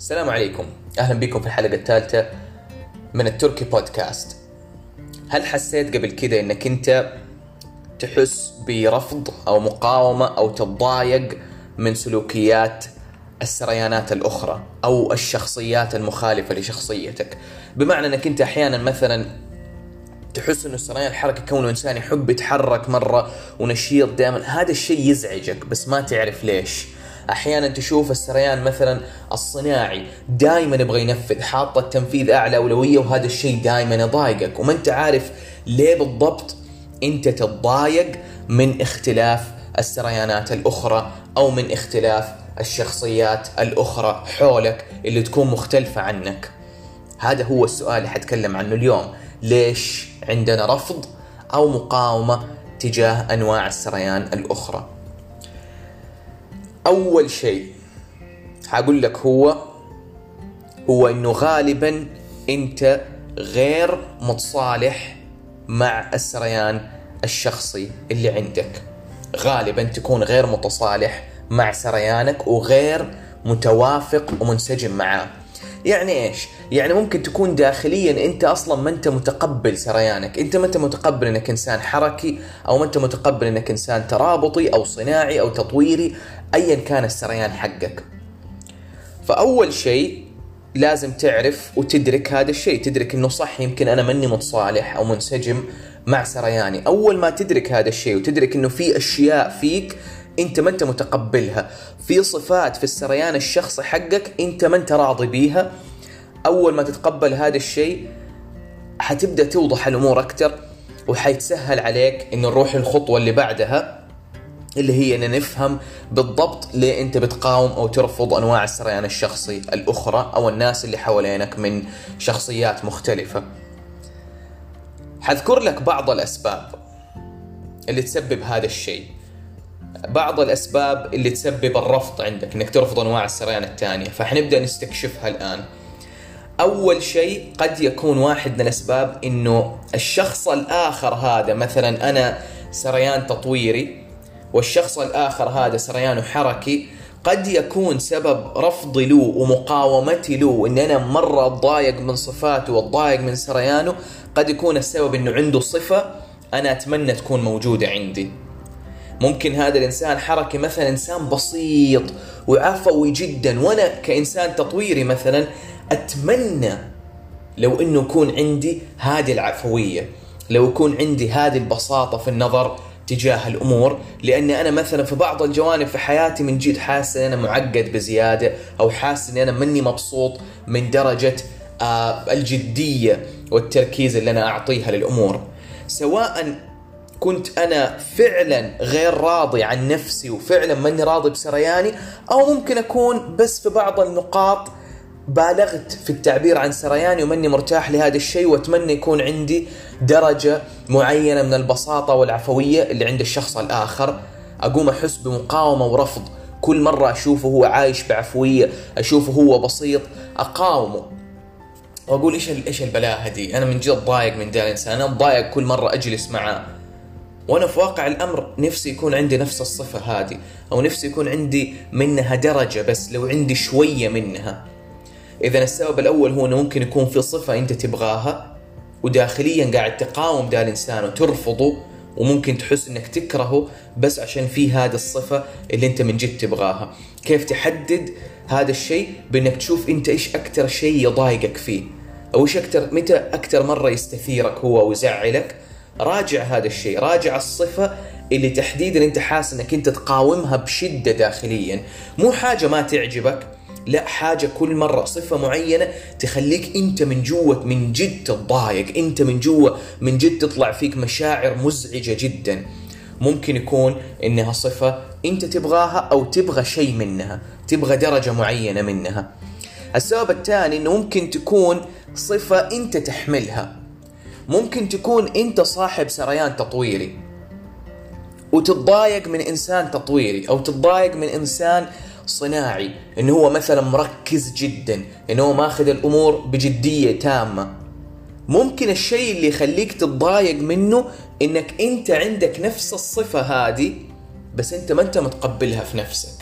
السلام عليكم. أهلا بكم في الحلقة الثالثة من التركي بودكاست. هل حسيت قبل كده إنك أنت تحس برفض أو مقاومة أو تتضايق من سلوكيات السريانات الأخرى أو الشخصيات المخالفة لشخصيتك؟ بمعنى إنك أنت أحيانا مثلا تحس إنه السريان الحركه كونه إنسان يحب يتحرك مرة ونشيط دائما. هذا الشيء يزعجك بس ما تعرف ليش. أحيانا تشوف السريان مثلا الصناعي دائما يبغى ينفذ حاط التنفيذ أعلى أولوية وهذا الشيء دائما يضايقك. وما أنت عارف ليه بالضبط أنت تتضايق من اختلاف السريانات الأخرى أو من اختلاف الشخصيات الأخرى حولك اللي تكون مختلفة عنك. هذا هو السؤال اللي حتكلم عنه اليوم. ليش عندنا رفض أو مقاومة تجاه أنواع السريان الأخرى؟ أول شيء حقول لك هو هو إنه غالبا أنت غير متصالح مع السريان الشخصي اللي عندك. غالبا تكون غير متصالح مع سريانك وغير متوافق ومنسجم معاه. يعني إيش؟ يعني ممكن تكون داخليا أنت أصلا ما أنت متقبل سريانك، أنت ما أنت متقبل إنك إنسان حركي أو ما أنت متقبل إنك إنسان ترابطي أو صناعي أو تطويري ايا كان السريان حقك. فأول شيء لازم تعرف وتدرك هذا الشيء، تدرك إنه صح يمكن أنا ماني متصالح أو منسجم مع سرياني، أول ما تدرك هذا الشيء وتدرك إنه في أشياء فيك أنت ما أنت متقبلها في صفات في السريان الشخصي حقك أنت ما أنت راضي بيها أول ما تتقبل هذا الشيء حتبدأ توضح الأمور أكثر وحيتسهل عليك إنه نروح الخطوه اللي بعدها اللي هي إن نفهم بالضبط ليه أنت بتقاوم أو ترفض أنواع السريان الشخصي الأخرى أو الناس اللي حوالينك من شخصيات مختلفة. حذكر لك بعض الأسباب اللي تسبب هذا الشيء. بعض الأسباب اللي تسبب الرفض عندك إنك ترفض أنواع السريان الثانية فحنبدأ نستكشفها الآن. أول شيء قد يكون واحد من الأسباب إنه الشخص الآخر هذا مثلا أنا سريان تطويري والشخص الآخر هذا سريانه حركي قد يكون سبب رفضي له ومقاومتي له إن أنا مرة أتضايق من صفاته وأتضايق من سريانه قد يكون السبب إنه عنده صفة أنا أتمنى تكون موجودة عندي. ممكن هذا الإنسان حركي مثلا إنسان بسيط وعفوي جدا وأنا كإنسان تطويري مثلا أتمنى لو إنه يكون عندي هذه العفوية لو يكون عندي هذه البساطة في النظر تجاه الأمور لاني أنا مثلا في بعض الجوانب في حياتي من جد حاسس إن أنا معقد بزيادة أو حاسس اني أنا ماني مبسوط من درجة آه الجدية والتركيز اللي أنا أعطيها للأمور. سواء كنت أنا فعلا غير راضي عن نفسي وفعلا ماني راضي بسرياني أو ممكن أكون بس في بعض النقاط بالغت في التعبير عن سرياني وماني مرتاح لهذا الشيء وأتمنى يكون عندي درجة معينة من البساطة والعفوية اللي عند الشخص الآخر. أقوم أحس بمقاومة ورفض. كل مرة أشوفه هو عايش بعفوية أشوفه هو بسيط أقاومه. وأقول إيش إيش البلاهة دي أنا من جد ضايق من ذا الإنسان. أنا ضايق كل مرة أجلس معاه. وأنا في واقع الأمر نفسي يكون عندي نفس الصفة هذه أو نفسي يكون عندي منها درجة بس لو عندي شوية منها. إذا السبب الأول هو إنه ممكن يكون في صفة أنت تبغاها وداخليا قاعد تقاوم ذا الإنسان وترفضه وممكن تحس إنك تكرهه بس عشان في هذه الصفة اللي أنت من جد تبغاها. كيف تحدد هذا الشيء؟ بإنك تشوف أنت إيش أكثر شيء يضايقك فيه. أو إيش أكثر متى أكثر مرة يستثيرك هو ويزعلك؟ راجع هذا الشيء راجع الصفة اللي تحديدا أنت حاسس إنك أنت تقاومها بشدة داخليا. مو حاجة ما تعجبك لا حاجة كل مرة صفة معينة تخليك أنت من جوة من جد تتضايق أنت من جوة من جد تطلع فيك مشاعر مزعجة جدا. ممكن يكون إنها صفة أنت تبغاها أو تبغى شيء منها تبغى درجة معينة منها. السبب الثاني إنه ممكن تكون صفة أنت تحملها. ممكن تكون أنت صاحب سريان تطويري. وتتضايق من إنسان تطويري أو تتضايق من إنسان صناعي إنه هو مثلا مركز جدا إنه هو ماخذ الأمور بجدية تامة. ممكن الشيء اللي يخليك تتضايق منه إنك أنت عندك نفس الصفة هذه بس أنت ما أنت متقبلها في نفسك.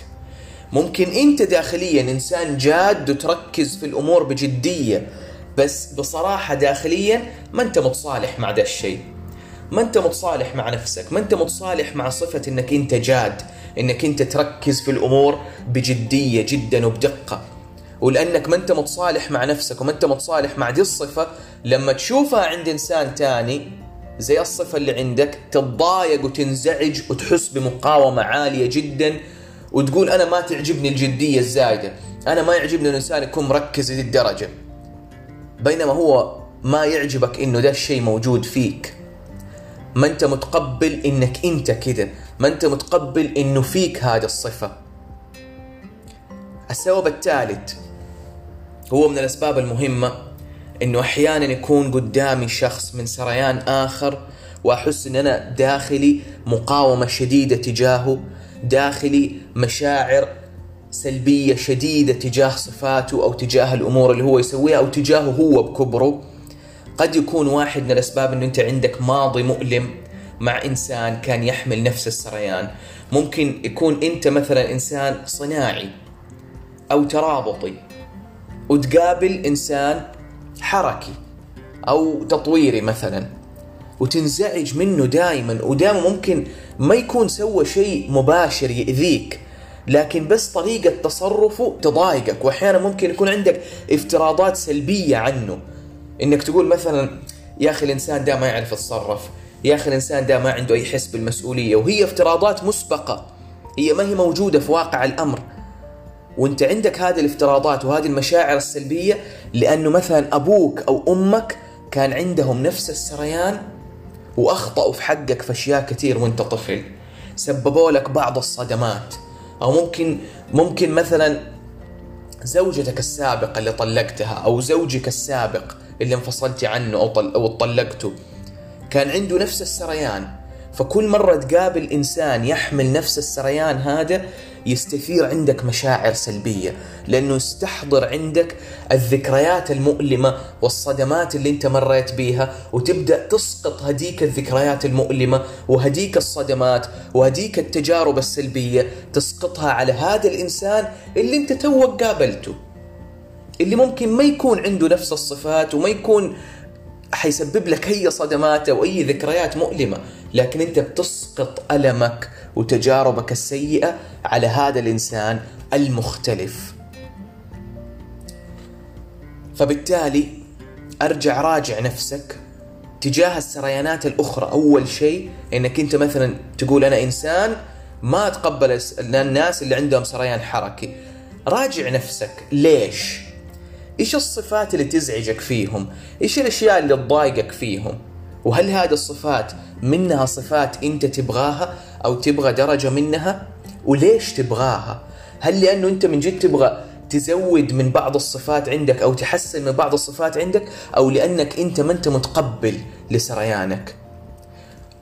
ممكن أنت داخليا إنسان جاد وتركز في الأمور بجدية بس بصراحة داخليا ما أنت متصالح مع ذا الشيء. ما انت متصالح مع نفسك ما انت متصالح مع صفة انك انت جاد انك انت تركز في الأمور بجدية جدا وبدقة. ولأنك ما انت متصالح مع نفسك وما انت متصالح مع دي الصفة لما تشوفها عند إنسان تاني زي الصفة اللي عندك تتضايق وتنزعج وتحس بمقاومة عالية جدا وتقول أنا ما تعجبني الجدية الزايدة أنا ما يعجبني الإنسان يكون مركز لهذه الدرجة. بينما هو ما يعجبك إنه ده الشيء موجود فيك. ما أنت متقبل إنك أنت كذا ما أنت متقبل إنه فيك هذه الصفة. السبب الثالث هو من الأسباب المهمة إنه أحيانا يكون قدامي شخص من سريان آخر وأحس إن أنا داخلي مقاومة شديدة تجاهه داخلي مشاعر سلبية شديدة تجاه صفاته أو تجاه الأمور اللي هو يسويها أو تجاهه هو بكبره. قد يكون واحد من الأسباب إنه أنت عندك ماضي مؤلم مع إنسان كان يحمل نفس السريان. ممكن يكون أنت مثلا إنسان صناعي أو ترابطي وتقابل إنسان حركي أو تطويري مثلا وتنزعج منه دائما ودائما ممكن ما يكون سوى شيء مباشر يأذيك لكن بس طريقة تصرفه تضايقك. واحيانا ممكن يكون عندك افتراضات سلبية عنه. إنك تقول مثلا يا أخي الإنسان ده ما يعرف يتصرف يا أخي الإنسان ده ما عنده أي حس بالمسؤولية وهي افتراضات مسبقة هي ما هي موجودة في واقع الأمر. وأنت عندك هذه الافتراضات وهذه المشاعر السلبية لأنه مثلا أبوك أو أمك كان عندهم نفس السريان وأخطأوا في حقك في أشياء كثير وأنت طفل. سببوا لك بعض الصدمات. أو ممكن ممكن مثلا زوجتك السابقة اللي طلقتها أو زوجك السابق اللي انفصلتي عنه أو طل أو طلقته. كان عنده نفس السريان. فكل مرة تقابل إنسان يحمل نفس السريان هذا يستثير عندك مشاعر سلبية. لأنه يستحضر عندك الذكريات المؤلمة والصدمات اللي أنت مريت بيها وتبدأ تسقط هديك الذكريات المؤلمة وهديك الصدمات وهديك التجارب السلبية. تسقطها على هذا الإنسان اللي أنت توك قابلته. اللي ممكن ما يكون عنده نفس الصفات وما يكون حيسبب لك أي صدمات أو أي ذكريات مؤلمة لكن أنت بتسقط ألمك وتجاربك السيئة على هذا الإنسان المختلف. فبالتالي أرجع راجع نفسك تجاه السريانات الأخرى. أول شيء إنك أنت مثلا تقول أنا إنسان ما أتقبل الناس اللي عندهم سريان حركي. راجع نفسك. ليش؟ إيش الصفات اللي تزعجك فيهم؟ إيش الأشياء اللي تضايقك فيهم؟ وهل هذه الصفات منها صفات أنت تبغاها أو تبغى درجة منها؟ وليش تبغاها؟ هل لأنه أنت من جد تبغى تزود من بعض الصفات عندك أو تحسن من بعض الصفات عندك؟ أو لأنك أنت ما أنت متقبل لسريانك؟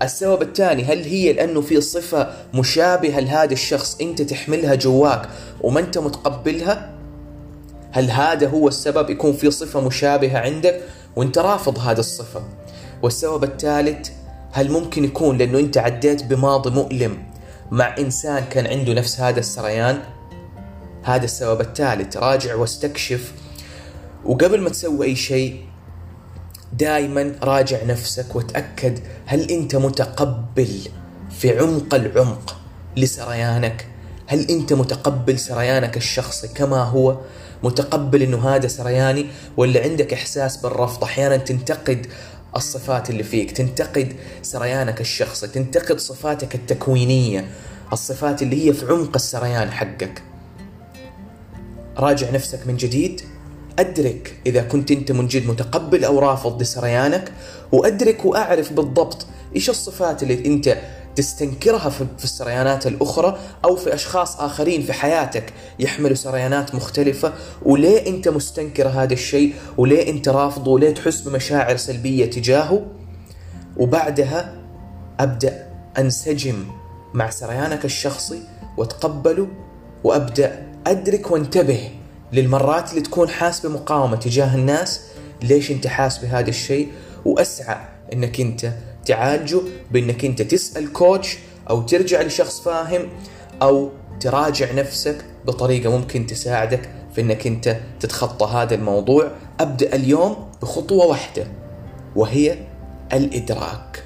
السبب الثاني هل هي لأنه في صفة مشابهة لهذا الشخص أنت تحملها جواك وما أنت متقبلها؟ هل هذا هو السبب يكون في صفة مشابهة عندك؟ وانت رافض هذه الصفة. والسبب الثالث هل ممكن يكون لأنه انت عديت بماضي مؤلم مع إنسان كان عنده نفس هذا السريان؟ هذا السبب الثالث راجع واستكشف. وقبل ما تسوي أي شيء دائما راجع نفسك وتأكد هل أنت متقبل في عمق العمق لسريانك. هل أنت متقبل سريانك الشخصي كما هو؟ متقبل إنه هذا سرياني ولا عندك إحساس بالرفض؟ أحيانا تنتقد الصفات اللي فيك تنتقد سريانك الشخصي تنتقد صفاتك التكوينية الصفات اللي هي في عمق السريان حقك. راجع نفسك من جديد. أدرك إذا كنت أنت من جد متقبل أو رافض لسريانك وأدرك وأعرف بالضبط إيش الصفات اللي أنت تستنكرها في السريانات الأخرى أو في أشخاص آخرين في حياتك يحملوا سريانات مختلفة. وليه أنت مستنكر هذا الشيء؟ وليه أنت رافضه وليه تحس بمشاعر سلبية تجاهه؟ وبعدها أبدأ أنسجم مع سريانك الشخصي وأتقبله وأبدأ أدرك وانتبه للمرات اللي تكون حاس بمقاومة تجاه الناس. ليش أنت حاس بهذا الشيء؟ وأسعى أنك أنت تعالجه بإنك أنت تسأل كوتش أو ترجع لشخص فاهم أو تراجع نفسك بطريقة ممكن تساعدك في إنك أنت تتخطى هذا الموضوع. أبدأ اليوم بخطوة واحدة وهي الإدراك.